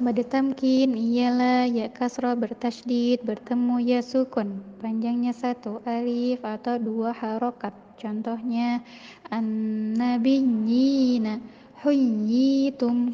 Mad tamkin ialah ya kasrah bertasdid, bertemu ya sukun. Panjangnya satu alif atau dua harokat. Contohnya an-nabiyina, huyyitum